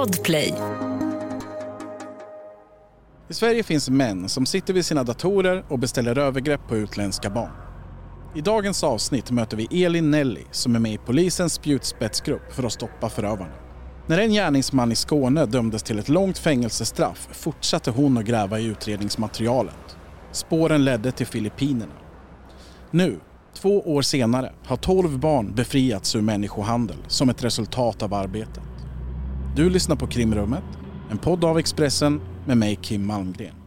Podplay. I Sverige finns män som sitter vid sina datorer och beställer övergrepp på utländska barn. I dagens avsnitt möter vi Elin Nelly som är med i polisens spjutspetsgrupp för att stoppa förövarna. När en gärningsman i Skåne dömdes till ett långt fängelsestraff fortsatte hon att gräva i utredningsmaterialet. Spåren ledde till Filippinerna. Nu, två år senare, har 12 barn befriats ur människohandel som ett resultat av arbetet. Du lyssnar på Krimrummet, en podd av Expressen med mig Kim Malmgren.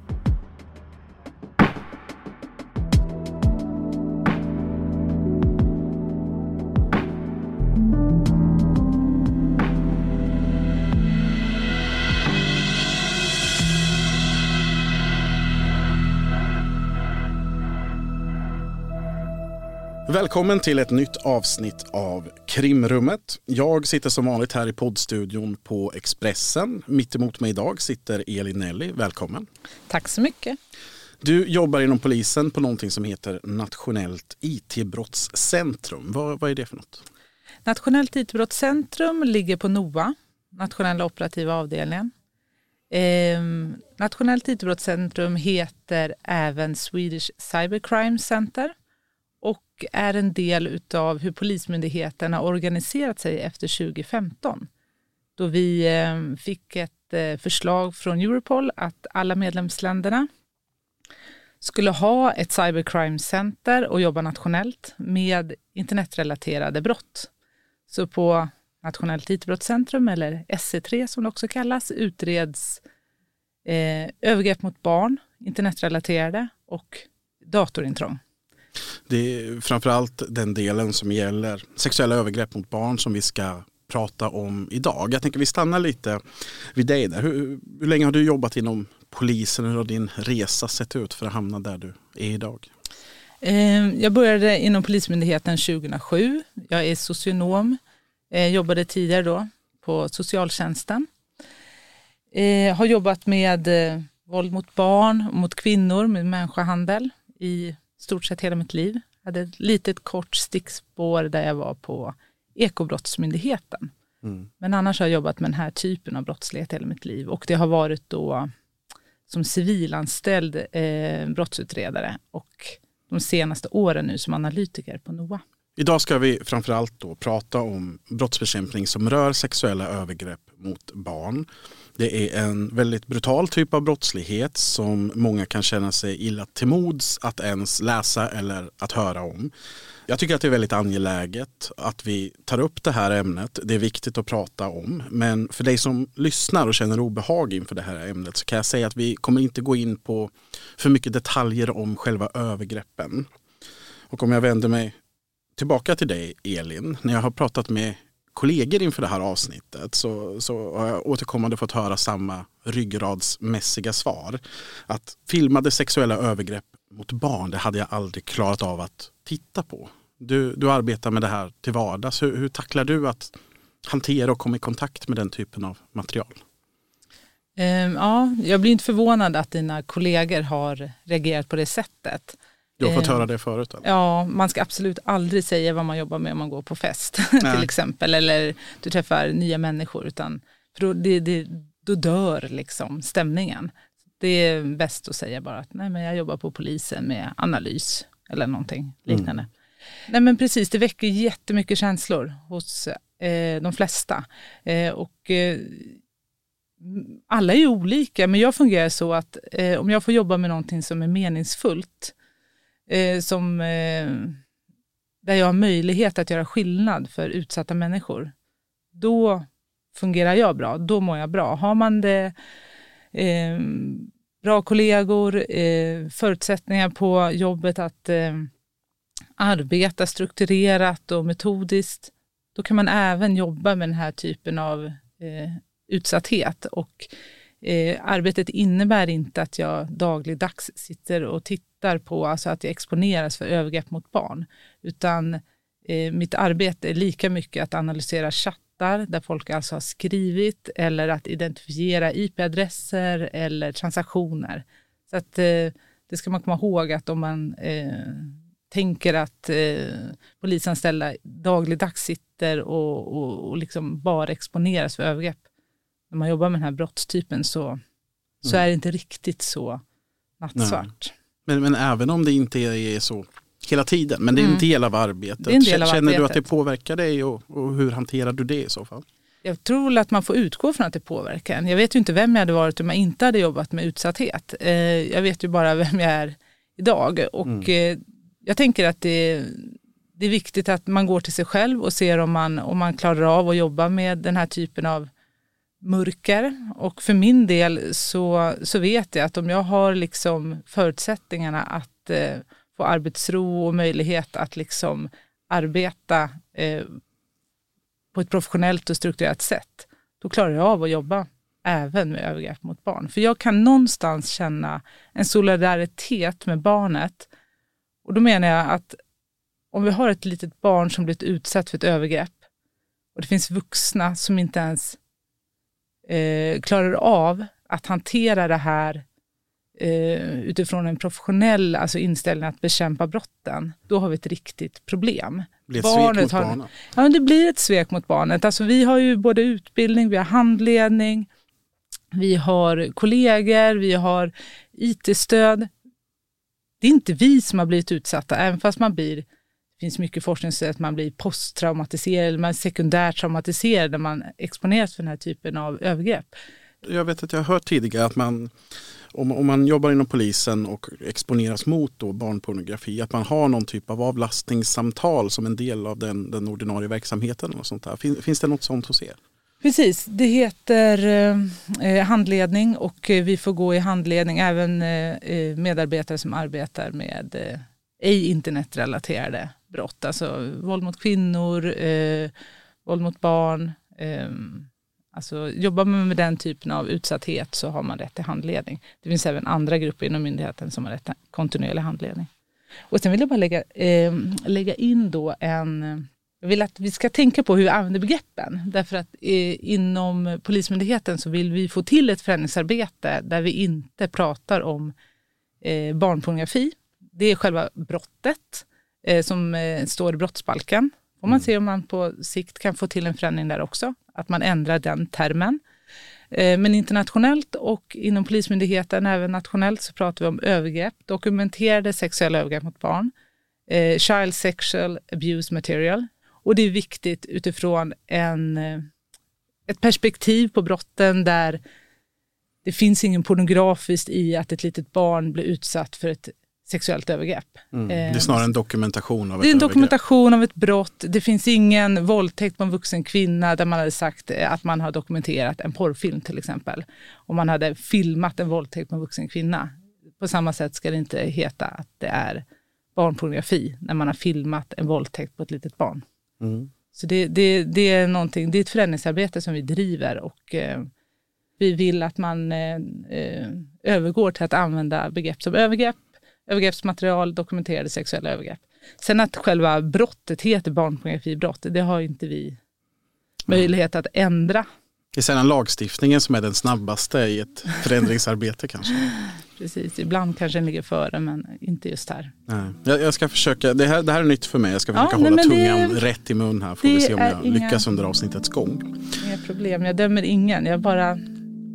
Välkommen till ett nytt avsnitt av Krimrummet. Jag sitter som vanligt här i poddstudion på Expressen. Mitt emot mig idag sitter Elin Nelly. Välkommen. Tack så mycket. Du jobbar inom polisen på någonting som heter Nationellt IT-brottscentrum. Vad, vad är det för något? Nationellt IT-brottscentrum ligger på NOA, nationella operativa avdelningen. Eh, Nationellt IT-brottscentrum heter även Swedish Cybercrime Center och är en del av hur Polismyndigheten har organiserat sig efter 2015. Då vi eh, fick ett eh, förslag från Europol att alla medlemsländerna skulle ha ett cybercrime center och jobba nationellt med internetrelaterade brott. Så på Nationellt IT-brottscentrum, eller SC3 som det också kallas, utreds eh, övergrepp mot barn, internetrelaterade och datorintrång. Det är framförallt den delen som gäller sexuella övergrepp mot barn som vi ska prata om idag. Jag tänker vi stannar lite vid dig där. Hur, hur länge har du jobbat inom polisen? Hur har din resa sett ut för att hamna där du är idag? Eh, jag började inom Polismyndigheten 2007. Jag är socionom. Jag jobbade tidigare då på socialtjänsten. Jag har jobbat med våld mot barn, mot kvinnor, med människohandel i stort sett hela mitt liv. Jag hade ett litet kort stickspår där jag var på Ekobrottsmyndigheten. Mm. Men annars har jag jobbat med den här typen av brottslighet hela mitt liv och det har varit då som civilanställd eh, brottsutredare och de senaste åren nu som analytiker på NOA. Idag ska vi framförallt då prata om brottsbekämpning som rör sexuella övergrepp mot barn. Det är en väldigt brutal typ av brottslighet som många kan känna sig illa till mods att ens läsa eller att höra om. Jag tycker att det är väldigt angeläget att vi tar upp det här ämnet. Det är viktigt att prata om. Men för dig som lyssnar och känner obehag inför det här ämnet så kan jag säga att vi kommer inte gå in på för mycket detaljer om själva övergreppen. Och om jag vänder mig tillbaka till dig Elin. När jag har pratat med kollegor inför det här avsnittet så, så har jag återkommande fått höra samma ryggradsmässiga svar. Att filmade sexuella övergrepp mot barn, det hade jag aldrig klarat av att titta på. Du, du arbetar med det här till vardags. Hur, hur tacklar du att hantera och komma i kontakt med den typen av material? Ehm, ja, jag blir inte förvånad att dina kollegor har reagerat på det sättet. Du har fått höra det förut? Eller? Ja, man ska absolut aldrig säga vad man jobbar med om man går på fest till exempel. Eller du träffar nya människor. Utan, för då, det, det, då dör liksom stämningen. Det är bäst att säga bara att nej, men jag jobbar på polisen med analys eller någonting liknande. Mm. Nej men precis, det väcker jättemycket känslor hos eh, de flesta. Eh, och eh, alla är olika, men jag fungerar så att eh, om jag får jobba med någonting som är meningsfullt eh, som, eh, där jag har möjlighet att göra skillnad för utsatta människor, då fungerar jag bra. Då mår jag bra. Har man det eh, bra kollegor, eh, förutsättningar på jobbet att eh, arbeta strukturerat och metodiskt, då kan man även jobba med den här typen av eh, utsatthet. Och eh, arbetet innebär inte att jag dagligdags sitter och tittar på, alltså att jag exponeras för övergrepp mot barn, utan eh, mitt arbete är lika mycket att analysera chattar där folk alltså har skrivit eller att identifiera IP-adresser eller transaktioner. Så att eh, det ska man komma ihåg att om man eh, tänker att eh, polisanställda dagligdags sitter och, och, och liksom bara exponeras för övergrepp. När man jobbar med den här brottstypen så, så mm. är det inte riktigt så nattsvart. Men, men även om det inte är så hela tiden, men det är en mm. del av arbetet. Del av Känner arbetet. du att det påverkar dig och, och, hur hanterar du det i så fall? Jag tror att man får utgå från att det påverkar en. Jag vet ju inte vem jag hade varit om jag inte hade jobbat med utsatthet. Eh, jag vet ju bara vem jag är idag. Och mm. Eh, jag tänker att det, det är viktigt att man går till sig själv och ser om man, om man klarar av att jobba med den här typen av mörker. Och för min del så, så vet jag att om jag har liksom förutsättningarna att eh, få arbetsro och möjlighet att liksom arbeta eh, på ett professionellt och strukturerat sätt, då klarar jag av att jobba även med övergrepp mot barn. För jag kan någonstans känna en solidaritet med barnet och då menar jag att om vi har ett litet barn som blivit utsatt för ett övergrepp och det finns vuxna som inte ens eh, klarar av att hantera det här eh, utifrån en professionell alltså inställning att bekämpa brotten, då har vi ett riktigt problem. Det blir ett barnet svek mot har? Ja, det blir ett svek mot barnet. Alltså, vi har ju både utbildning, vi har handledning, vi har kollegor, vi har IT-stöd det är inte vi som har blivit utsatta, även fast man blir, finns mycket forskning som säger att man blir posttraumatiserad eller man är sekundärt traumatiserad när man exponeras för den här typen av övergrepp. Jag vet att jag har hört tidigare att man om, om man jobbar inom polisen och exponeras mot då barnpornografi, att man har någon typ av avlastningssamtal som en del av den, den ordinarie verksamheten. Och sånt där. Fin, finns det något sånt hos er? Precis, det heter eh, handledning och eh, vi får gå i handledning även eh, eh, medarbetare som arbetar med eh, ej internetrelaterade brott, alltså våld mot kvinnor, eh, våld mot barn. Eh, alltså jobbar man med den typen av utsatthet så har man rätt till handledning. Det finns även andra grupper inom myndigheten som har rätt till kontinuerlig handledning. Och sen vill jag bara lägga, ehm, lägga in då en jag vill att vi ska tänka på hur vi använder begreppen. Därför att eh, inom Polismyndigheten så vill vi få till ett förändringsarbete där vi inte pratar om eh, barnpornografi. Det är själva brottet eh, som eh, står i brottsbalken. Får man mm. se om man på sikt kan få till en förändring där också. Att man ändrar den termen. Eh, men internationellt och inom Polismyndigheten, även nationellt, så pratar vi om övergrepp, dokumenterade sexuella övergrepp mot barn, child sexual abuse material, och det är viktigt utifrån en, ett perspektiv på brotten där det finns ingen pornografiskt i att ett litet barn blir utsatt för ett sexuellt övergrepp. Mm. Det är snarare en dokumentation av ett Det är en dokumentation övergrepp. av ett brott. Det finns ingen våldtäkt på en vuxen kvinna där man hade sagt eh, att man har dokumenterat en porrfilm till exempel. Om man hade filmat en våldtäkt på en vuxen kvinna. På samma sätt ska det inte heta att det är barnpornografi när man har filmat en våldtäkt på ett litet barn. Mm. Så det, det, det, är någonting, det är ett förändringsarbete som vi driver och eh, vi vill att man eh, eh, övergår till att använda begrepp som övergrepp, övergreppsmaterial, dokumenterade sexuella övergrepp. Sen att själva brottet heter barnpornografibrott, det har inte vi möjlighet att ändra. Det är sedan lagstiftningen som är den snabbaste i ett förändringsarbete kanske. Precis, ibland kanske den ligger före men inte just här. Nej. Jag, jag ska försöka, det här, det här är nytt för mig, jag ska försöka ja, hålla nej, tungan det, rätt i mun här. Får vi se om jag inga, lyckas under avsnittets gång. Inga problem, jag dömer ingen, jag bara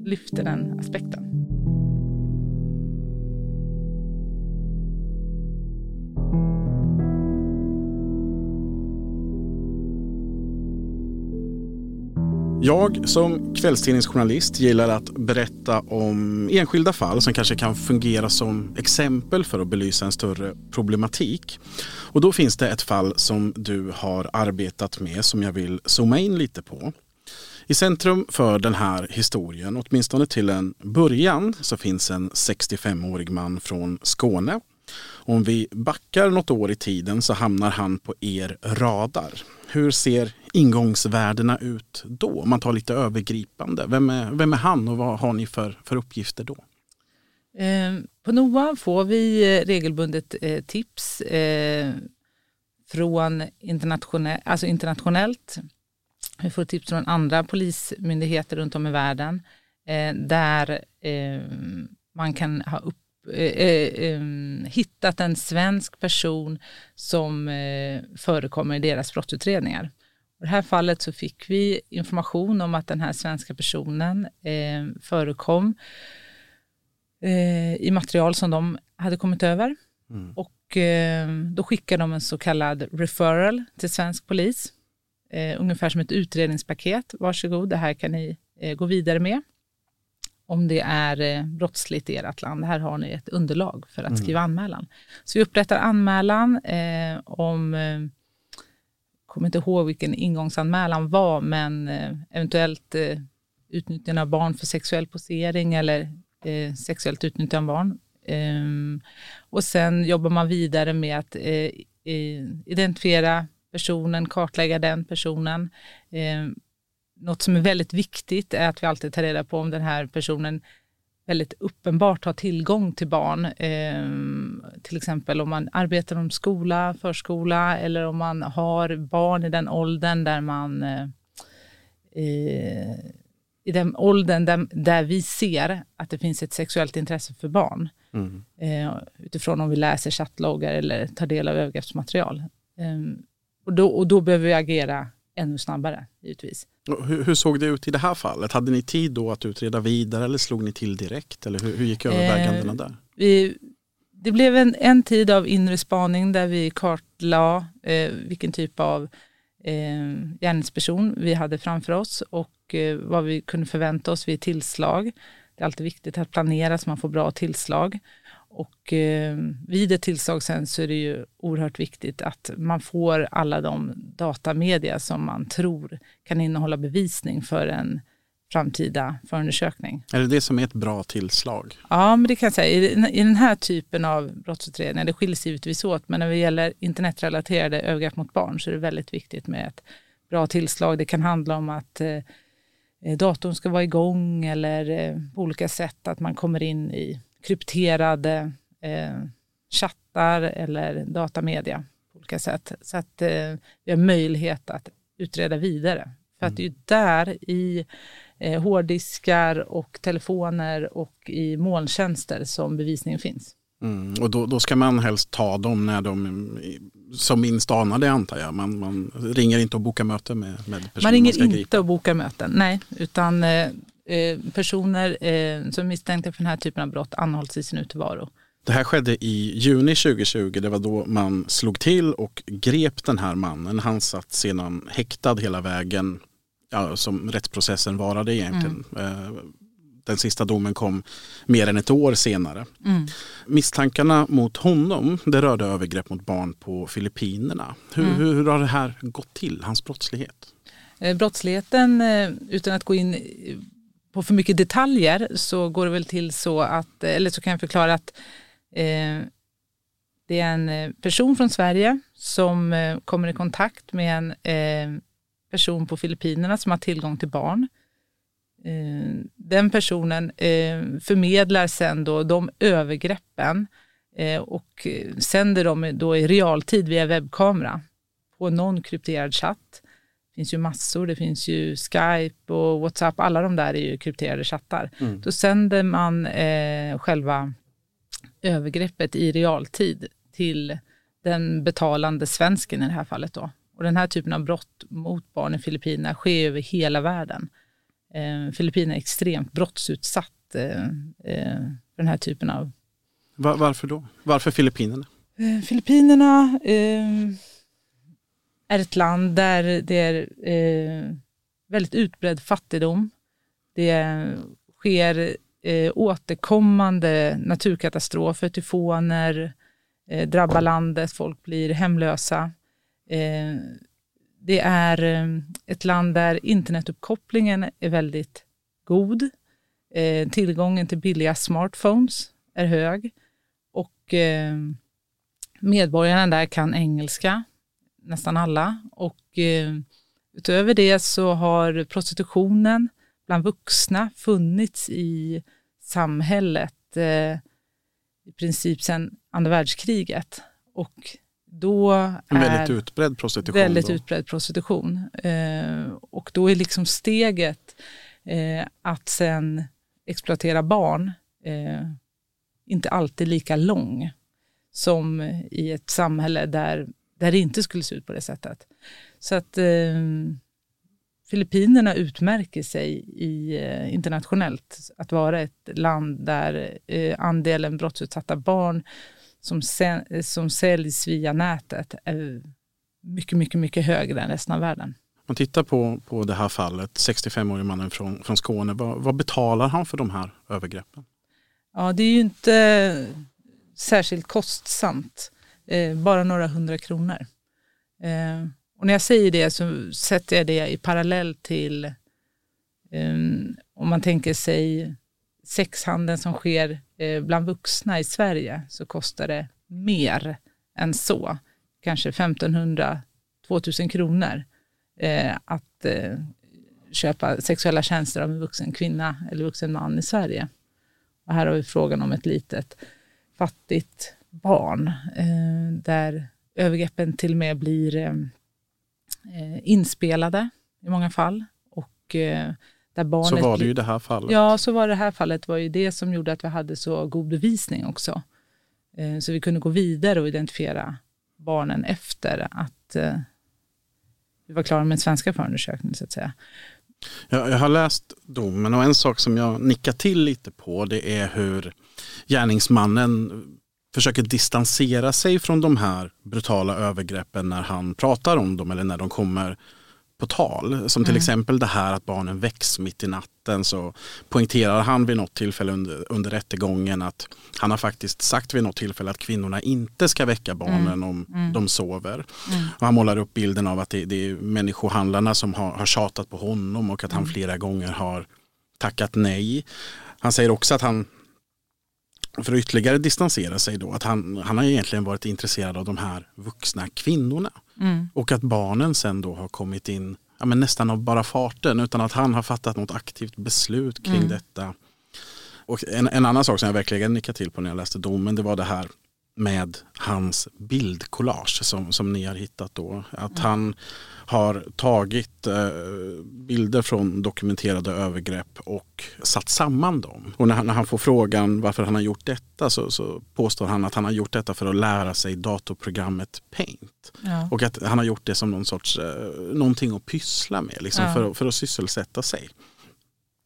lyfter den aspekten. Jag som kvällstidningsjournalist gillar att berätta om enskilda fall som kanske kan fungera som exempel för att belysa en större problematik. Och då finns det ett fall som du har arbetat med som jag vill zooma in lite på. I centrum för den här historien, åtminstone till en början, så finns en 65-årig man från Skåne Om vi backar något år i tiden så hamnar han på er radar. Hur ser ingångsvärdena ut då? Om man tar lite övergripande. Vem är, vem är han och vad har ni för, för uppgifter då? Ehm, på NOA får vi eh, regelbundet eh, tips eh, från internationell, alltså internationellt. Vi får tips från andra polismyndigheter runt om i världen där man kan ha upp, hittat en svensk person som förekommer i deras brottsutredningar. I det här fallet så fick vi information om att den här svenska personen förekom eh, i material som de hade kommit över. Mm. Och eh, då skickade de en så kallad referral till svensk polis. Eh, ungefär som ett utredningspaket. Varsågod, det här kan ni eh, gå vidare med. Om det är eh, brottsligt i ert land. Här har ni ett underlag för att mm. skriva anmälan. Så vi upprättar anmälan eh, om eh, kommer inte ihåg vilken ingångsanmälan var, men eh, eventuellt eh, utnyttjande av barn för sexuell posering eller eh, sexuellt utnyttjande av barn. Ehm, och sen jobbar man vidare med att identifiera personen, kartlägga den personen. Ehm, något som är väldigt viktigt är att vi alltid tar reda på om den här personen väldigt uppenbart har tillgång till barn. Eh, till exempel om man arbetar om skola, förskola eller om man har barn i den åldern där man eh, i den åldern där, där vi ser att det finns ett sexuellt intresse för barn. Mm. Eh, utifrån om vi läser chattloggar eller tar del av övergreppsmaterial. Eh, och, då, och då behöver vi agera ännu snabbare givetvis. Hur, hur, såg det ut i det här fallet? Hade ni tid då att utreda vidare eller slog ni till direkt? Eller hur, hur gick övervägandena eh, där? Vi, det blev en, en tid av inre spaning där vi kartlade eh, vilken typ av eh, gärningsperson vi hade framför oss och eh, vad vi kunde förvänta oss vid tillslag. Det är alltid viktigt att planera så man får bra tillslag. Och eh, vid ett tillslag sen så är det ju oerhört viktigt att man får alla de datamedia som man tror kan innehålla bevisning för en framtida förundersökning. Är det det som är ett bra tillslag? Ja, men det kan jag säga. I, den här typen av brottsutredningar, det skiljer sig givetvis åt, men när det gäller internetrelaterade övergrepp mot barn så är det väldigt viktigt med ett bra tillslag. Det kan handla om att eh, datorn ska vara igång eller eh, på olika sätt att man kommer in i krypterade eh, chattar eller datamedia på olika sätt. Så att eh, vi har möjlighet att utreda vidare. För att det är där i eh, hårddiskar och telefoner och i molntjänster som bevisningen finns. Mm, och då, då, ska man helst ta dem när de som minst anar det antar jag. Man, man ringer inte och bokar möte med, med personer man ringer man inte och bokar möten, nej. Utan eh, eh, personer eh, som misstänkta för den här typen av brott anhålls i sin utevaro. Det här skedde i juni 2020. Det var då man slog till och grep den här mannen. Han satt sedan häktad hela vägen ja, som rättsprocessen varade egentligen. Mm. Den sista domen kom mer än ett år senare. Mm. Misstankarna mot honom det rörde övergrepp mot barn på Filippinerna. Hur, mm. hur, har det här gått till, hans brottslighet? Eh, brottsligheten, eh, utan att gå in på för mycket detaljer, så går det väl till så att, eller så kan jag förklara att eh, det är en eh, person från Sverige som eh, kommer i kontakt med en eh, person på Filippinerna som har tillgång till barn. Eh, den personen eh, förmedlar sen då de övergreppen eh, och sänder dem då i realtid via webbkamera på någon krypterad chatt. Finns ju massor, det finns ju Skype och WhatsApp, alla de där är ju krypterade chattar. Mm. Då sänder man eh, själva övergreppet i realtid till den betalande svensken i det här fallet. Då. Och den här typen av brott mot barn i Filippinerna sker över hela världen. Eh, Filippinerna är extremt brottsutsatt eh, eh, för den här typen av... Var, varför då? Varför Filippinerna? Eh, Filippinerna eh, är ett land där det är eh, väldigt utbredd fattigdom. Det sker eh, återkommande naturkatastrofer, tyfoner, eh, drabbar landet, folk blir hemlösa. Eh, det är eh, ett land där internetuppkopplingen är väldigt god. Eh, tillgången till billiga smartphones är hög. Och och eh, medborgarna där kan engelska, nästan alla. Och eh, utöver det så har prostitutionen bland vuxna funnits i samhället eh, i princip sedan andra världskriget. Och då är en väldigt utbredd prostitution. Väldigt då. utbredd prostitution. Eh, och då är liksom steget eh, att sen exploatera barn eh, inte alltid lika lång som i ett samhälle där, där det inte skulle se ut på det sättet. Så att eh, Filippinerna utmärker sig i, eh, internationellt att vara ett land där eh, andelen brottsutsatta barn som, som säljs via nätet är mycket, mycket, mycket högre än resten av världen. Om man tittar på, på det här fallet, 65-årige mannen från, från Skåne, vad, vad betalar han för de här övergreppen? Ja, det är ju inte särskilt kostsamt, eh, bara några hundra kronor. Eh, och när jag säger det så sätter jag det i parallell till eh, om man tänker sig sexhandeln som sker eh, bland vuxna i Sverige så kostar det mer än så. Kanske 1500-2000 kronor eh, att eh, köpa sexuella tjänster av en vuxen kvinna eller vuxen man i Sverige. Och här har vi frågan om ett litet fattigt barn eh, där övergreppen till och med blir eh, eh, inspelade i många fall. Och, där barnet, så var det ju i det här fallet. Ja, så var det här fallet. var ju det som gjorde att vi hade så god bevisning också. Så vi kunde gå vidare och identifiera barnen efter att vi var klara med den svenska förundersökningen så att säga. Jag, jag har läst domen och en sak som jag nickar till lite på det är hur gärningsmannen försöker distansera sig från de här brutala övergreppen när han pratar om dem eller när de kommer på tal. Som till mm. exempel det här att barnen väcks mitt i natten så poängterar han vid något tillfälle under, under rättegången att han har faktiskt sagt vid något tillfälle att kvinnorna inte ska väcka barnen mm. om mm. de sover. Mm. Och han målar upp bilden av att det, det är människohandlarna som har, har tjatat på honom och att han mm. flera gånger har tackat nej. Han säger också att han för att ytterligare distansera sig då, att han, han har egentligen varit intresserad av de här vuxna kvinnorna. Mm. Och att barnen sen då har kommit in ja, men nästan av bara farten utan att han har fattat något aktivt beslut kring mm. detta. Och en, en, annan sak som jag verkligen nickade till på när jag läste domen det var det här med hans bildkollage som, som ni har hittat då. Att mm. han har tagit eh, bilder från dokumenterade övergrepp och satt samman dem. Och när, när han får frågan varför han har gjort detta så, så, påstår han att han har gjort detta för att lära sig datorprogrammet Paint. Ja. Och att han har gjort det som någon sorts, eh, någonting att pyssla med, liksom, ja. för, för att sysselsätta sig.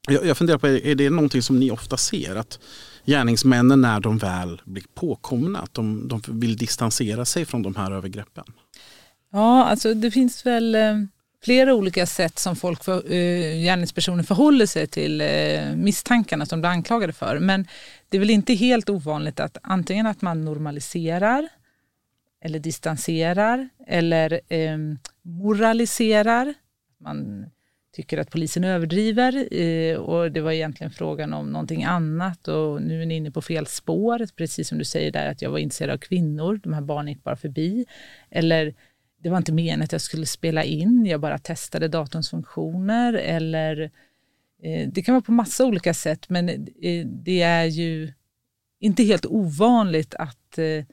Jag, jag funderar på, är det någonting som ni ofta ser? Att gärningsmännen när de väl blir påkomna, att de, de vill distansera sig från de här övergreppen? Ja, alltså det finns väl eh, flera olika sätt som folk, för, eh, gärningspersoner förhåller sig till eh, misstankarna som de blir anklagade för. Men det är väl inte helt ovanligt att antingen att man normaliserar eller distanserar eller eh, moraliserar. Man tycker att polisen överdriver eh, och det var egentligen frågan om någonting annat och nu är ni inne på fel spår, precis som du säger där att jag var intresserad av kvinnor, de här barnen gick bara förbi. Eller det var inte meningen att jag skulle spela in, jag bara testade datorns funktioner eller eh, det kan vara på massa olika sätt men eh, det är ju inte helt ovanligt att eh,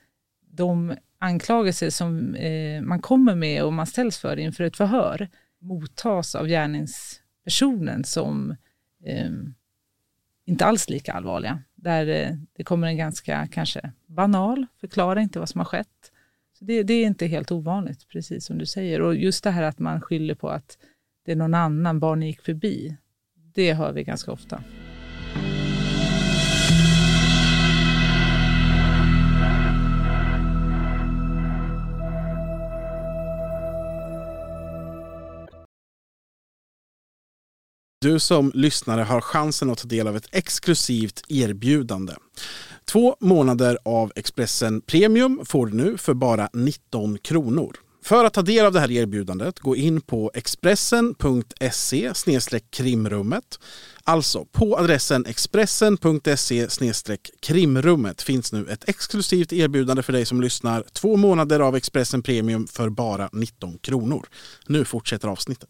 de anklagelser som eh, man kommer med och man ställs för inför ett förhör mottas av gärningspersonen som eh, inte alls lika allvarliga. Där eh, det kommer en ganska kanske banal förklara inte vad som har skett. Så det, det, är inte helt ovanligt, precis som du säger. Och just det här att man skyller på att det är någon annan, barn gick förbi. Det hör vi ganska ofta. Du som lyssnare har chansen att ta del av ett exklusivt erbjudande. Två månader av Expressen Premium får du nu för bara 19 kronor. För att ta del av det här erbjudandet, gå in på expressen.se krimrummet. Alltså på adressen expressen.se krimrummet finns nu ett exklusivt erbjudande för dig som lyssnar. Två månader av Expressen Premium för bara 19 kronor. Nu fortsätter avsnittet.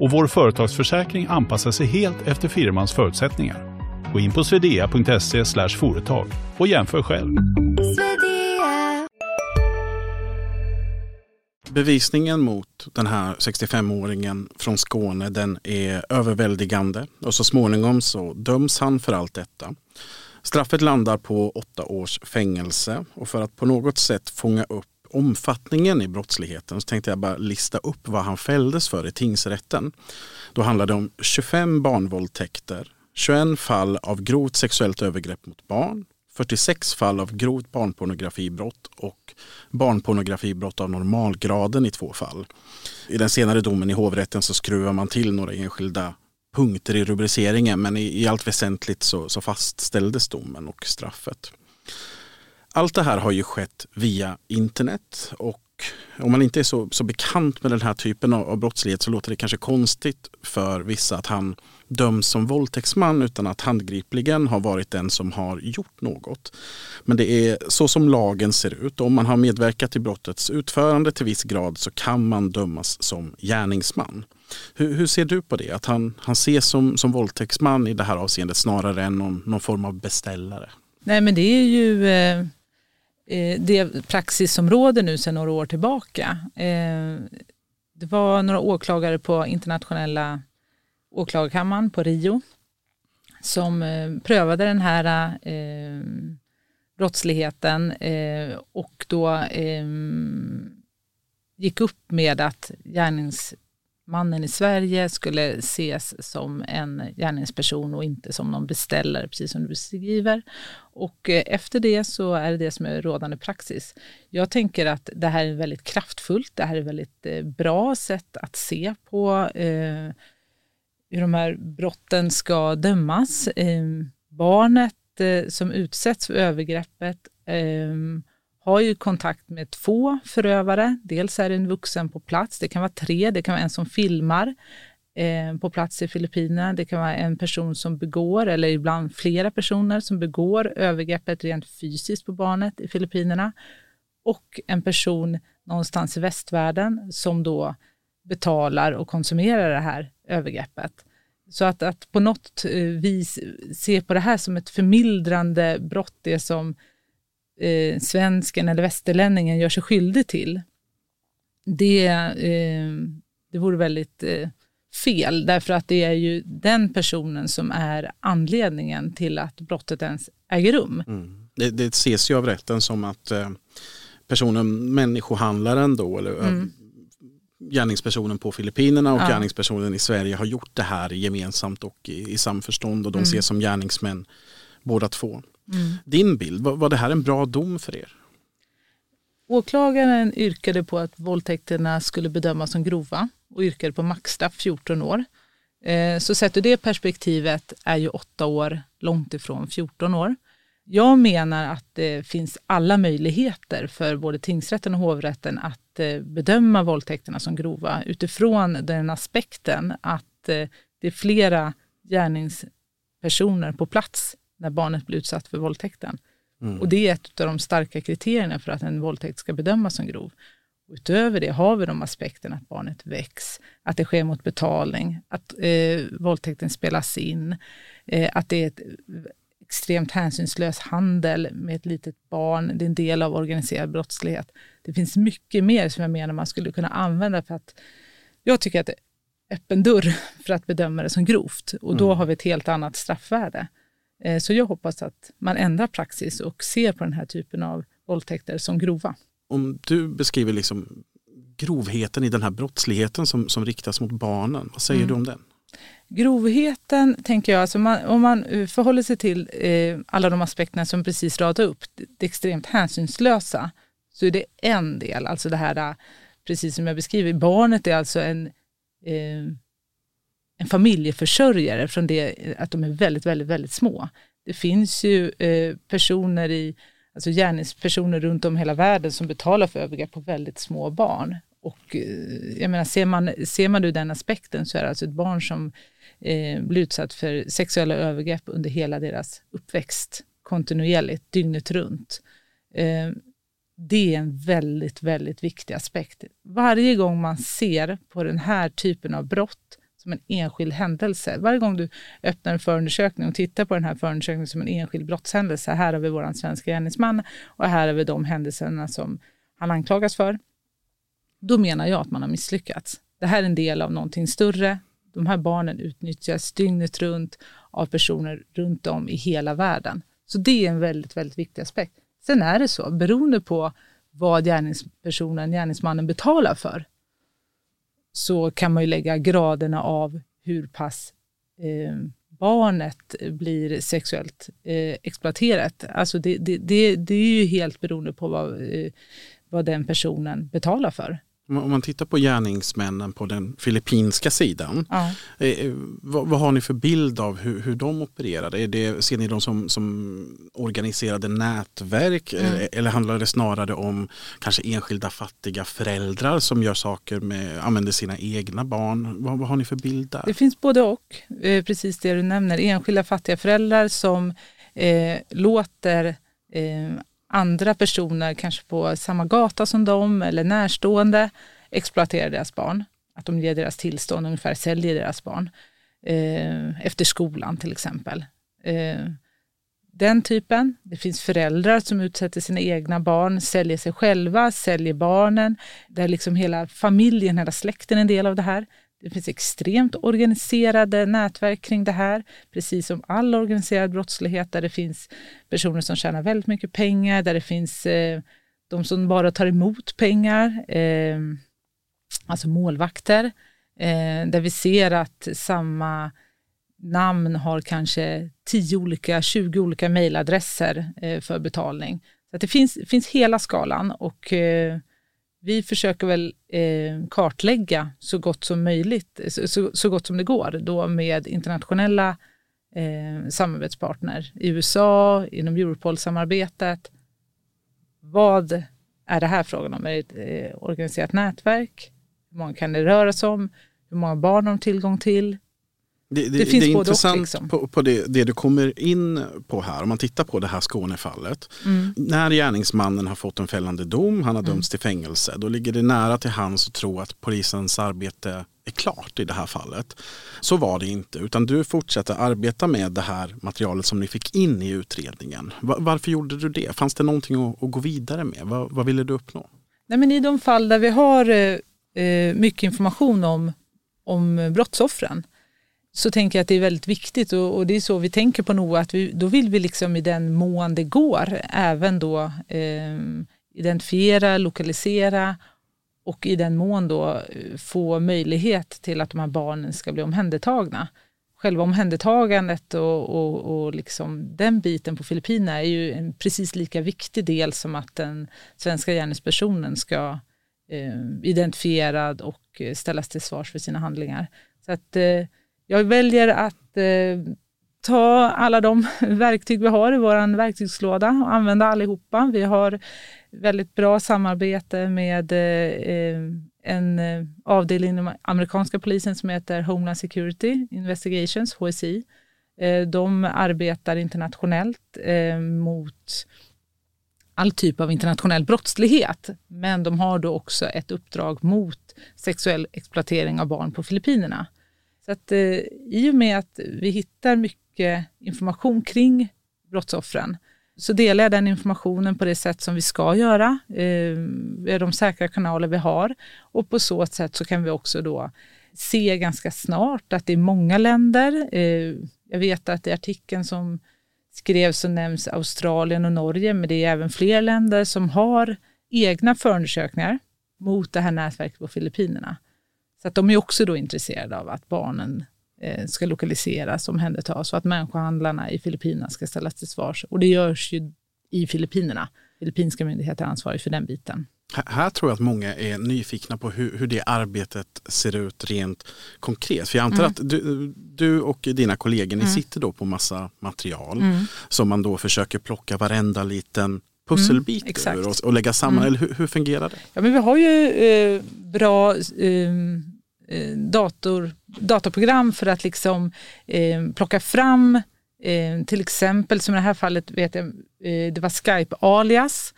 och vår företagsförsäkring anpassar sig helt efter firmans förutsättningar. Gå in på swedea.se företag och jämför själv. Bevisningen mot den här 65-åringen från Skåne den är överväldigande och så småningom så döms han för allt detta. Straffet landar på åtta års fängelse och för att på något sätt fånga upp omfattningen i brottsligheten så tänkte jag bara lista upp vad han fälldes för i tingsrätten. Då handlade det om 25 barnvåldtäkter, 21 fall av grovt sexuellt övergrepp mot barn, 46 fall av grovt barnpornografibrott och barnpornografibrott av normalgraden i två fall. I den senare domen i hovrätten så skruvar man till några enskilda punkter i rubriceringen men i, i allt väsentligt så, så fastställdes domen och straffet. Allt det här har ju skett via internet och om man inte är så, så bekant med den här typen av, av brottslighet så låter det kanske konstigt för vissa att han döms som våldtäktsman utan att handgripligen har varit den som har gjort något. Men det är så som lagen ser ut. Om man har medverkat till brottets utförande till viss grad så kan man dömas som gärningsman. Hur, hur ser du på det? Att han, han ses som, som våldtäktsman i det här avseendet snarare än någon, någon form av beställare? Nej men det är ju eh, eh Eh, det praxis som råder nu sedan några år tillbaka. Eh, det var några åklagare på internationella åklagarkammaren på Rio som eh, prövade den här eh, brottsligheten eh, och då eh, gick upp med att Mannen i Sverige skulle ses som en gärningsperson och inte som någon beställare, precis som du beskriver. Och eh, efter det så är det det som är rådande praxis. Jag tänker att det här är väldigt kraftfullt, det här är väldigt eh, bra sätt att se på eh, hur de här brotten ska dömas. Eh, barnet eh, som utsätts för övergreppet eh, har ju kontakt med två förövare. Dels är det en vuxen på plats, det kan vara tre, det kan vara en som filmar eh, på plats i Filippinerna. Det kan vara en person som begår, eller ibland flera personer som begår övergreppet rent fysiskt på barnet i Filippinerna. Och en person någonstans i västvärlden som då betalar och konsumerar det här övergreppet. Så att, att på något eh, vis se på det här som ett förmildrande brott, det som eh, svensken eller västerlänningen gör sig skyldig till, det, eh, det vore väldigt eh, fel, därför att det är ju den personen som är anledningen till att brottet ens äger rum. Mm. Det, det ses ju av rätten som att eh, personen, människohandlaren då, eller mm gärningspersonen på Filippinerna och ja. gärningspersonen i Sverige har gjort det här gemensamt och i, i samförstånd och de mm. ses som gärningsmän båda två. Mm. Din bild, var, var det här en bra dom för er? Åklagaren yrkade på att våldtäkterna skulle bedömas som grova och yrkade på maxstraff 14 år. Eh, så sett ur det perspektivet är ju 8 år långt ifrån 14 år. Jag menar att det finns alla möjligheter för både tingsrätten och hovrätten att eh, bedöma våldtäkterna som grova utifrån den aspekten att eh, det är flera gärningspersoner på plats när barnet blir utsatt för våldtäkten. Mm. Och det är ett av de starka kriterierna för att en våldtäkt ska bedömas som grov. Utöver det har vi de aspekterna att barnet väcks, att det sker mot betalning, att eh, våldtäkten spelas in, eh, att det är ett extremt hänsynslös handel med ett litet barn. Det är en del av organiserad brottslighet. Det finns mycket mer som jag menar man skulle kunna använda för att jag tycker att det är öppen dörr för att bedöma det som grovt och då mm. har vi ett helt annat straffvärde. Eh, så jag hoppas att man ändrar praxis och ser på den här typen av våldtäkter som grova. Om du beskriver liksom grovheten i den här brottsligheten som, som riktas mot barnen, vad säger mm. du om den? Grovheten, tänker jag, alltså man, om man eh, förhåller sig till eh, alla de aspekterna som precis radade upp, det extremt hänsynslösa, så är det en del, alltså det här, eh, precis som jag beskriver, barnet är alltså en, eh, en familjeförsörjare från det att de är väldigt, väldigt, väldigt små. Det finns ju eh, personer i, alltså gärningspersoner runt om hela världen som betalar för övergrepp på väldigt små barn. Och eh, jag menar, ser man, ser man ur den aspekten så är det alltså ett barn som eh, blir utsatt för sexuella övergrepp under hela deras uppväxt kontinuerligt, dygnet runt. Eh, det är en väldigt, väldigt viktig aspekt. Varje gång man ser på den här typen av brott som en enskild händelse, varje gång du öppnar en förundersökning och tittar på den här förundersökningen som en enskild brottshändelse, här har vi vår svenska gärningsman och här har vi de händelserna som han anklagas för, då menar jag att man har misslyckats. Det här är en del av någonting större. De här barnen utnyttjas dygnet runt av personer runt om i hela världen. Så det är en väldigt, väldigt viktig aspekt. Sen är det så, beroende på vad gärningspersonen, gärningsmannen betalar för, så kan man ju lägga graderna av hur pass eh, barnet blir sexuellt eh, exploaterat. Alltså det, det, det, det, är ju helt beroende på vad, eh, vad den personen betalar för. Om man tittar på gärningsmännen på den filippinska sidan, ja. eh, eh vad, vad, har ni för bild av hur, hur de opererade? Är det, ser ni dem som, som organiserade nätverk mm. eh, eller handlar det snarare om kanske enskilda fattiga föräldrar som gör saker med, använder sina egna barn? Vad, vad har ni för bild där? Det finns både och, precis det du nämner. Enskilda fattiga föräldrar som eh, låter eh, andra personer, kanske på samma gata som dem eller närstående, exploaterar deras barn. Att de ger deras tillstånd, ungefär säljer deras barn. Eh, efter skolan till exempel. Eh, den typen. Det finns föräldrar som utsätter sina egna barn, säljer sig själva, säljer barnen. Där liksom hela familjen, hela släkten är en del av det här. Det finns extremt organiserade nätverk kring det här, precis som all organiserad brottslighet där det finns personer som tjänar väldigt mycket pengar, där det finns eh, de som bara tar emot pengar, eh, alltså målvakter, eh, där vi ser att samma namn har kanske 10 olika, 20 olika mejladresser eh, för betalning. Så det finns, finns hela skalan och eh, vi försöker väl eh, kartlägga så gott som möjligt, så, så, gott som det går, då med internationella eh, samarbetspartner i USA, inom Europol-samarbetet. Vad är det här frågan om? Är det ett eh, organiserat nätverk? Hur många kan det röra sig om? Hur många barn har de tillgång till? Det, det, det, finns det är intressant liksom. på, på det, det, du kommer in på här, om man tittar på det här Skånefallet. Mm. När gärningsmannen har fått en fällande dom, han har mm. dömts till fängelse, då ligger det nära till hands att tro att polisens arbete är klart i det här fallet. Så var det inte, utan du fortsätter arbeta med det här materialet som ni fick in i utredningen. Varför gjorde du det? Fanns det någonting att, att gå vidare med? Vad, vad ville du uppnå? Nej, men I de fall där vi har eh, eh mycket information om, om brottsoffren så tänker jag att det är väldigt viktigt och, och det är så vi tänker på NOA, att vi, då vill vi liksom i den mån det går även då eh, identifiera, lokalisera och i den mån då eh, få möjlighet till att de här barnen ska bli omhändertagna. Själva omhändertagandet och, och, och liksom den biten på Filippinerna är ju en precis lika viktig del som att den svenska gärningspersonen ska eh, identifierad och eh, ställas till svars för sina handlingar. Så att eh, jag väljer att eh, ta alla de verktyg vi har i vår verktygslåda och använda allihopa. Vi har väldigt bra samarbete med eh, en eh, avdelning inom amerikanska polisen som heter Homeland Security Investigations, HSI. Eh, de arbetar internationellt eh, mot all typ av internationell brottslighet. Men de har då också ett uppdrag mot sexuell exploatering av barn på Filippinerna. Så att, eh, I och med att vi hittar mycket information kring brottsoffren så delar jag den informationen på det sätt som vi ska göra, eh, de säkra kanaler vi har och på så sätt så kan vi också då se ganska snart att det är många länder. Eh, jag vet att i artikeln som skrevs så nämns Australien och Norge, men det är även fler länder som har egna förundersökningar mot det här nätverket på Filippinerna. Så att de är också då intresserade av att barnen eh, ska lokaliseras, omhändertas och att människohandlarna i Filippinerna ska ställas till svars. Och det görs ju i Filippinerna. Filippinska myndigheter är ansvariga för den biten. Här tror jag att många är nyfikna på hur, hur det arbetet ser ut rent konkret. För jag antar mm. att du, du, och dina kollegor, ni mm. sitter då på massa material mm. som man då försöker plocka varenda liten pusselbit mm, ur och, och, lägga samman. Mm. Eller hur, hur, fungerar det? Ja, men vi har ju eh, bra eh Eh, dator, dataprogram för att liksom eh, plocka fram eh, till exempel som i det här fallet vet jag, eh, det var Skype-alias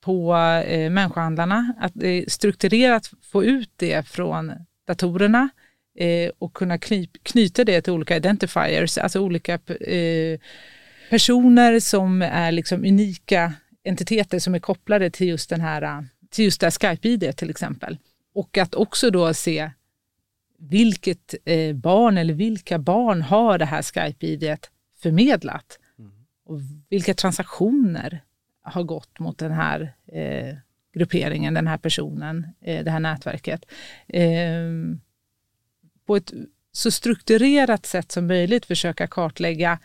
på eh, människohandlarna. Att eh, strukturerat få ut det från datorerna eh, och kunna kny knyta det till olika identifiers, alltså olika eh, personer som är liksom unika entiteter som är kopplade till just, den här, till just det här Skype-id till exempel. Och att också då se vilket eh, barn eller vilka barn har det här Skype-id förmedlat? Mm. Och vilka transaktioner har gått mot den här eh, grupperingen, den här personen, eh, det här nätverket. Eh, på ett så strukturerat sätt som möjligt försöka kartlägga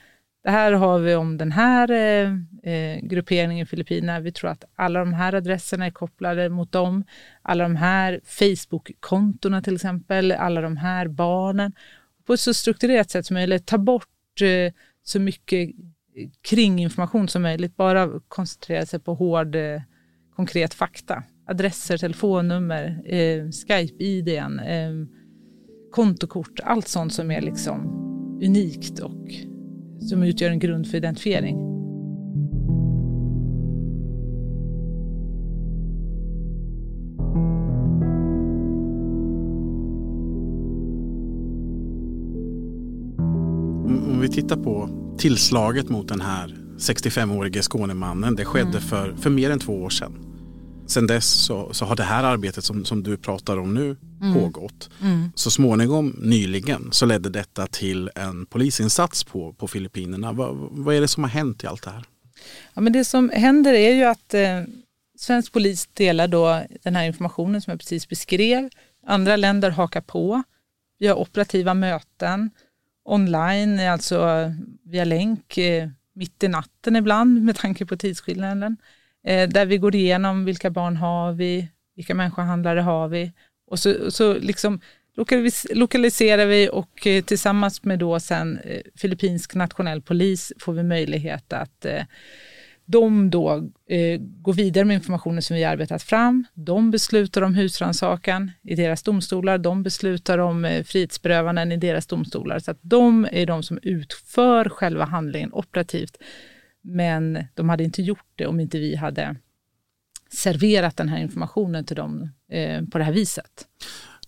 det här har vi om den här eh, eh, grupperingen i Filippinerna. Vi tror att alla de här adresserna är kopplade mot dem. Alla de här Facebook-kontona till exempel, alla de här barnen. På ett så strukturerat sätt som möjligt ta bort eh, så mycket kringinformation som möjligt. Bara koncentrera sig på hård, eh, konkret fakta. Adresser, telefonnummer, eh, Skype-id, eh, kontokort. Allt sånt som är liksom unikt och som utgör en grund för identifiering. Om vi tittar på tillslaget mot den här 65-årige Skånemannen, det skedde mm. för, för mer än två år sedan. Sen dess så, så har det här arbetet som, som du pratar om nu mm. pågått. Mm. Så småningom, nyligen, så ledde detta till en polisinsats på, på Filippinerna. Va, vad är det som har hänt i allt det här? Ja, men det som händer är ju att eh, svensk polis delar då den här informationen som jag precis beskrev. Andra länder hakar på. Vi har operativa möten online, alltså via länk, eh, mitt i natten ibland med tanke på tidsskillnaden. Eh, där vi går igenom vilka barn har vi, vilka människohandlare har vi och så, så liksom lokaliserar vi och eh, tillsammans med då sen eh, filippinsk nationell polis får vi möjlighet att de då går vidare med informationen som vi arbetat fram. De beslutar om husrannsakan i deras domstolar. De beslutar om eh, frihetsberövanden i deras domstolar. Så att de är de som utför själva handlingen operativt. Men de hade inte gjort det om inte vi hade serverat den här informationen till dem eh, på det här viset.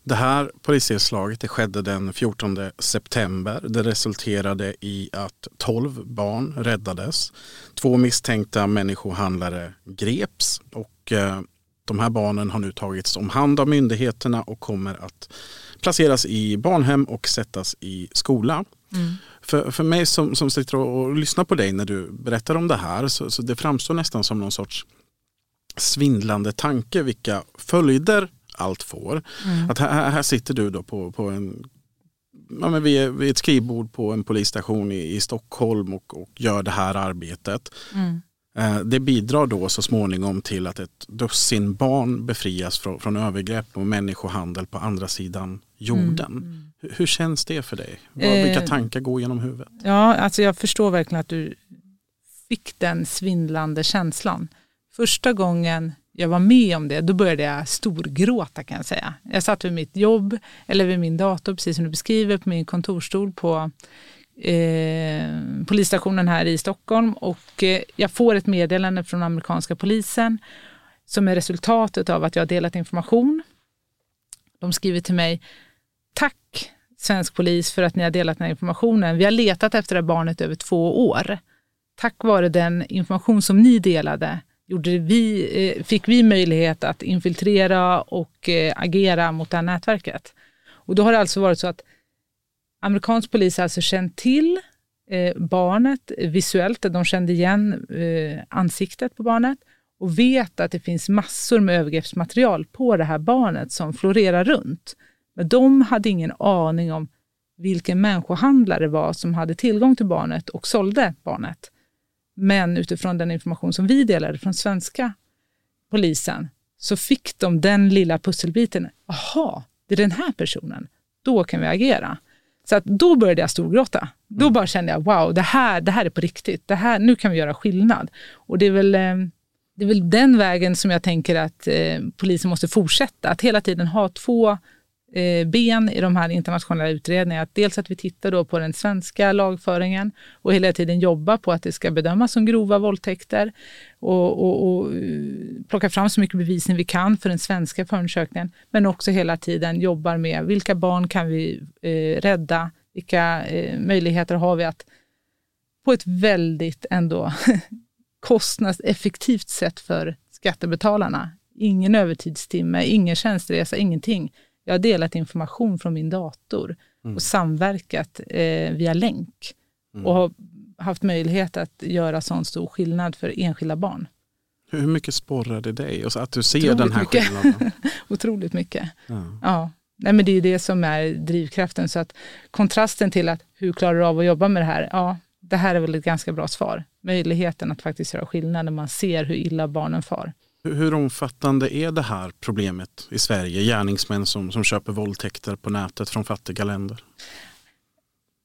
Det här polisnedslaget det skedde den 14 september. Det resulterade i att 12 barn räddades. Två misstänkta människohandlare greps och eh, de här barnen har nu tagits om hand av myndigheterna och kommer att placeras i barnhem och sättas i skola. Mm. För, för mig som, som sitter och, och lyssnar på dig när du berättar om det här så, så det framstår nästan som någon sorts svindlande tanke vilka följder allt får. Mm. Att här, här, sitter du då på, på en ja, men vid, vid ett skrivbord på en polisstation i, i Stockholm och, och gör det här arbetet. Mm. Eh, det bidrar då så småningom till att ett dussin barn befrias från, från övergrepp och människohandel på andra sidan jorden. Mm. mm. Hur, känns det för dig? Eh, Vilka tankar går genom huvudet? Ja, alltså jag förstår verkligen att du fick den svindlande känslan. Första gången jag var med om det, då började jag storgråta kan jag säga. Jag satt vid mitt jobb, eller vid min dator, precis som du beskriver, på min kontorstol på eh, polisstationen här i Stockholm och eh, jag får ett meddelande från amerikanska polisen som är resultatet av att jag har delat information. De skriver till mig, tack svensk polis för att ni har delat den här informationen. Vi har letat efter det här barnet över två år. Tack vare den information som ni delade gjorde vi, eh, fick vi möjlighet att infiltrera och eh, agera mot det här nätverket. Och då har det alltså varit så att amerikansk polis har alltså känt till eh, barnet visuellt, de kände igen eh, ansiktet på barnet och vet att det finns massor med övergreppsmaterial på det här barnet som florerar runt. Men de hade ingen aning om vilken människohandlare var som hade tillgång till barnet och sålde barnet. Men utifrån den information som vi delade från svenska polisen så fick de den lilla pusselbiten. jaha, det är den här personen. Då kan vi agera. Så att då började jag storgråta. Då bara kände jag, wow, det här, det här är på riktigt. Det här, nu kan vi göra skillnad. Och det är väl, eh, det är väl den vägen som jag tänker att eh, polisen måste fortsätta. Att hela tiden ha två Eh, ben i de här internationella utredningarna. att dels att vi tittar då på den svenska lagföringen och hela tiden jobbar på att det ska bedömas som grova våldtäkter och, och, och eh, plocka fram så mycket bevisning vi kan för den svenska förundersökningen. Men också hela tiden jobbar med vilka barn kan vi eh, rädda? Vilka eh, möjligheter har vi att på ett väldigt ändå kostnadseffektivt sätt för skattebetalarna. Ingen övertidstimme, ingen tjänsteresa, ingenting jag har delat information från min dator mm. och samverkat eh, via länk mm. och har haft möjlighet att göra sån stor skillnad för enskilda barn. Hur mycket sporrar det dig? Att du ser Otroligt den här mycket. skillnaden? Otroligt mycket. Ja. ja. Nej, men det är det som är drivkraften. Så att kontrasten till att hur klarar du av att jobba med det här? Ja, det här är väl ett ganska bra svar. Möjligheten att faktiskt göra skillnad när man ser hur illa barnen far. Hur omfattande är det här problemet i Sverige? Gärningsmän som, som köper våldtäkter på nätet från fattiga länder?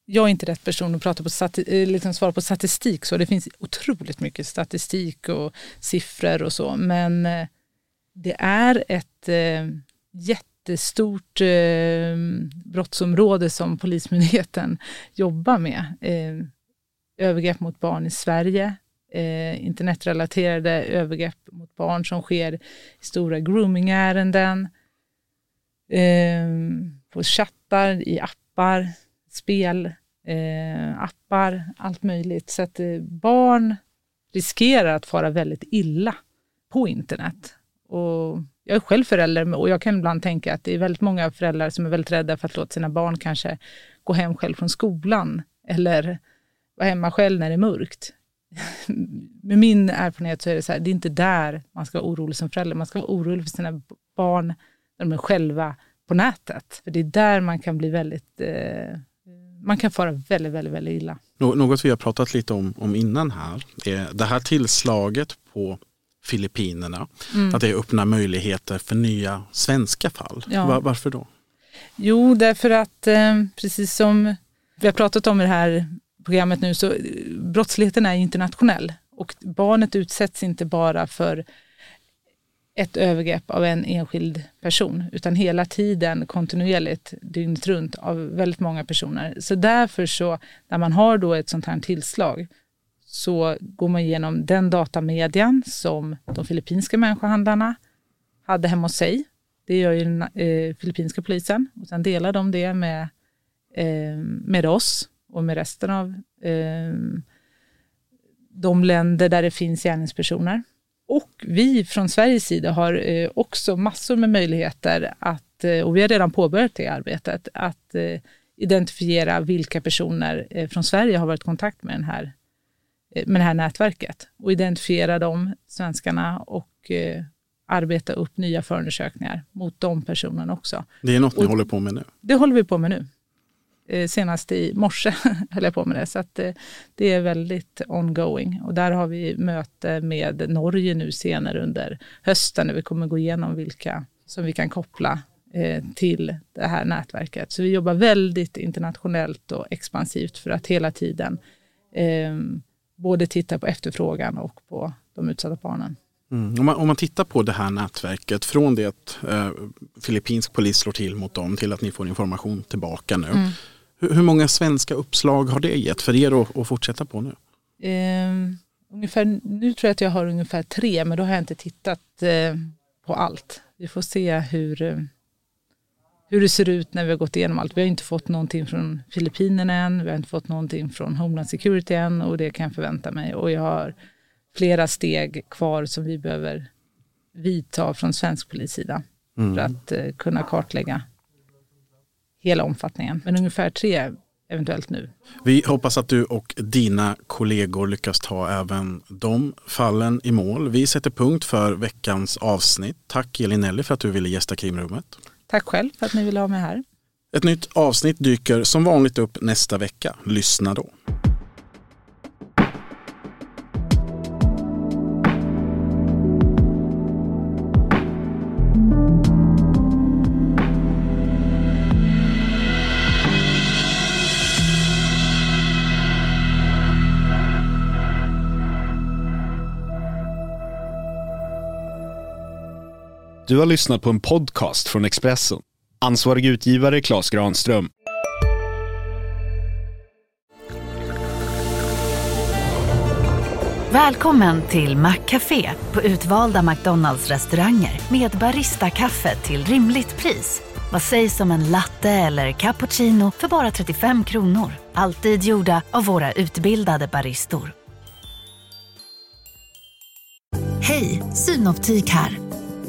Jag är inte rätt person att prata på stati- eh, liksom svara på statistik. Så det finns otroligt mycket statistik och siffror och så. Men eh, det är ett eh, jättestort eh, brottsområde som Polismyndigheten jobbar med. Eh, övergrepp mot barn i Sverige, eh, internetrelaterade övergrepp mot barn som sker i stora groomingärenden, eh, på chattar, i appar, spel, eh, appar, allt möjligt. Så att eh, barn riskerar att fara väldigt illa på internet. Och jag är själv förälder och jag kan ibland tänka att det är väldigt många föräldrar som är väldigt rädda för att låta sina barn kanske gå hem själv från skolan eller vara hemma själv när det är mörkt med min erfarenhet så är det så här, det är inte där man ska vara orolig som förälder. Man ska vara orolig för sina barn när de är själva på nätet. För det är där man kan bli väldigt, eh, man kan fara väldigt, väldigt, väldigt illa. Något vi har pratat lite om, om innan här är det här tillslaget på Filippinerna, mm. att det öppnar möjligheter för nya svenska fall. Ja. Var, varför då? Jo, därför att eh, precis som vi har pratat om i det här programmet nu, så brottsligheten är internationell och barnet utsätts inte bara för ett övergrepp av en enskild person, utan hela tiden kontinuerligt, dygnet runt, av väldigt många personer. Så därför så, när man har då ett sånt här tillslag, så går man igenom den datamedian som de filippinska människohandlarna hade hemma hos sig. Det gör ju den eh, filippinska polisen och sen delar de det med, eh, med oss och med resten av eh, de länder där det finns gärningspersoner. Och vi från Sveriges sida har eh, också massor med möjligheter att, eh, och vi har redan påbörjat det arbetet, att eh, identifiera vilka personer eh, från Sverige har varit i kontakt med, den här, eh, med det här nätverket och identifiera de svenskarna och arbeta upp nya förundersökningar mot de personerna också. Det är något ni och håller på med nu? Det håller vi på med nu. Eh, senast i morse höll jag på med det. Så att det, eh, det är väldigt ongoing. Och där har vi möte med Norge nu senare under hösten när vi kommer gå igenom vilka som vi kan koppla eh, till det här nätverket. Så vi jobbar väldigt internationellt och expansivt för att hela tiden både titta på efterfrågan och på de utsatta barnen. Mm. Om, man, om, man, tittar på det här nätverket från det att eh, filippinsk polis slår till mot dem till att ni får information tillbaka nu. Mm. Hur, hur många svenska uppslag har det gett för er att, att fortsätta på nu? Eh, ungefär, nu tror jag att jag har ungefär tre, men då har jag inte tittat eh, på allt. Vi får se hur, eh, hur det ser ut när vi har gått igenom allt. Vi har inte fått någonting från Filippinerna än, vi har inte fått någonting från Homeland Security än och det kan jag förvänta mig. Och jag har flera steg kvar som vi behöver vidta från svensk polissida mm. för att eh, kunna kartlägga hela omfattningen. Men ungefär tre eventuellt nu. Vi hoppas att du och dina kollegor lyckas ta även de fallen i mål. Vi sätter punkt för veckans avsnitt. Tack Elin Nelly för att du ville gästa krimrummet. Tack själv för att ni ville ha mig här. Ett nytt avsnitt dyker som vanligt upp nästa vecka. Lyssna då. Du har lyssnat på en podcast från Expressen. Ansvarig utgivare Klas Granström. Välkommen till Maccafé på utvalda McDonalds restauranger med Baristakaffe till rimligt pris. Vad sägs om en latte eller cappuccino för bara 35 kronor? Alltid gjorda av våra utbildade baristor. Hej, Synoptik här.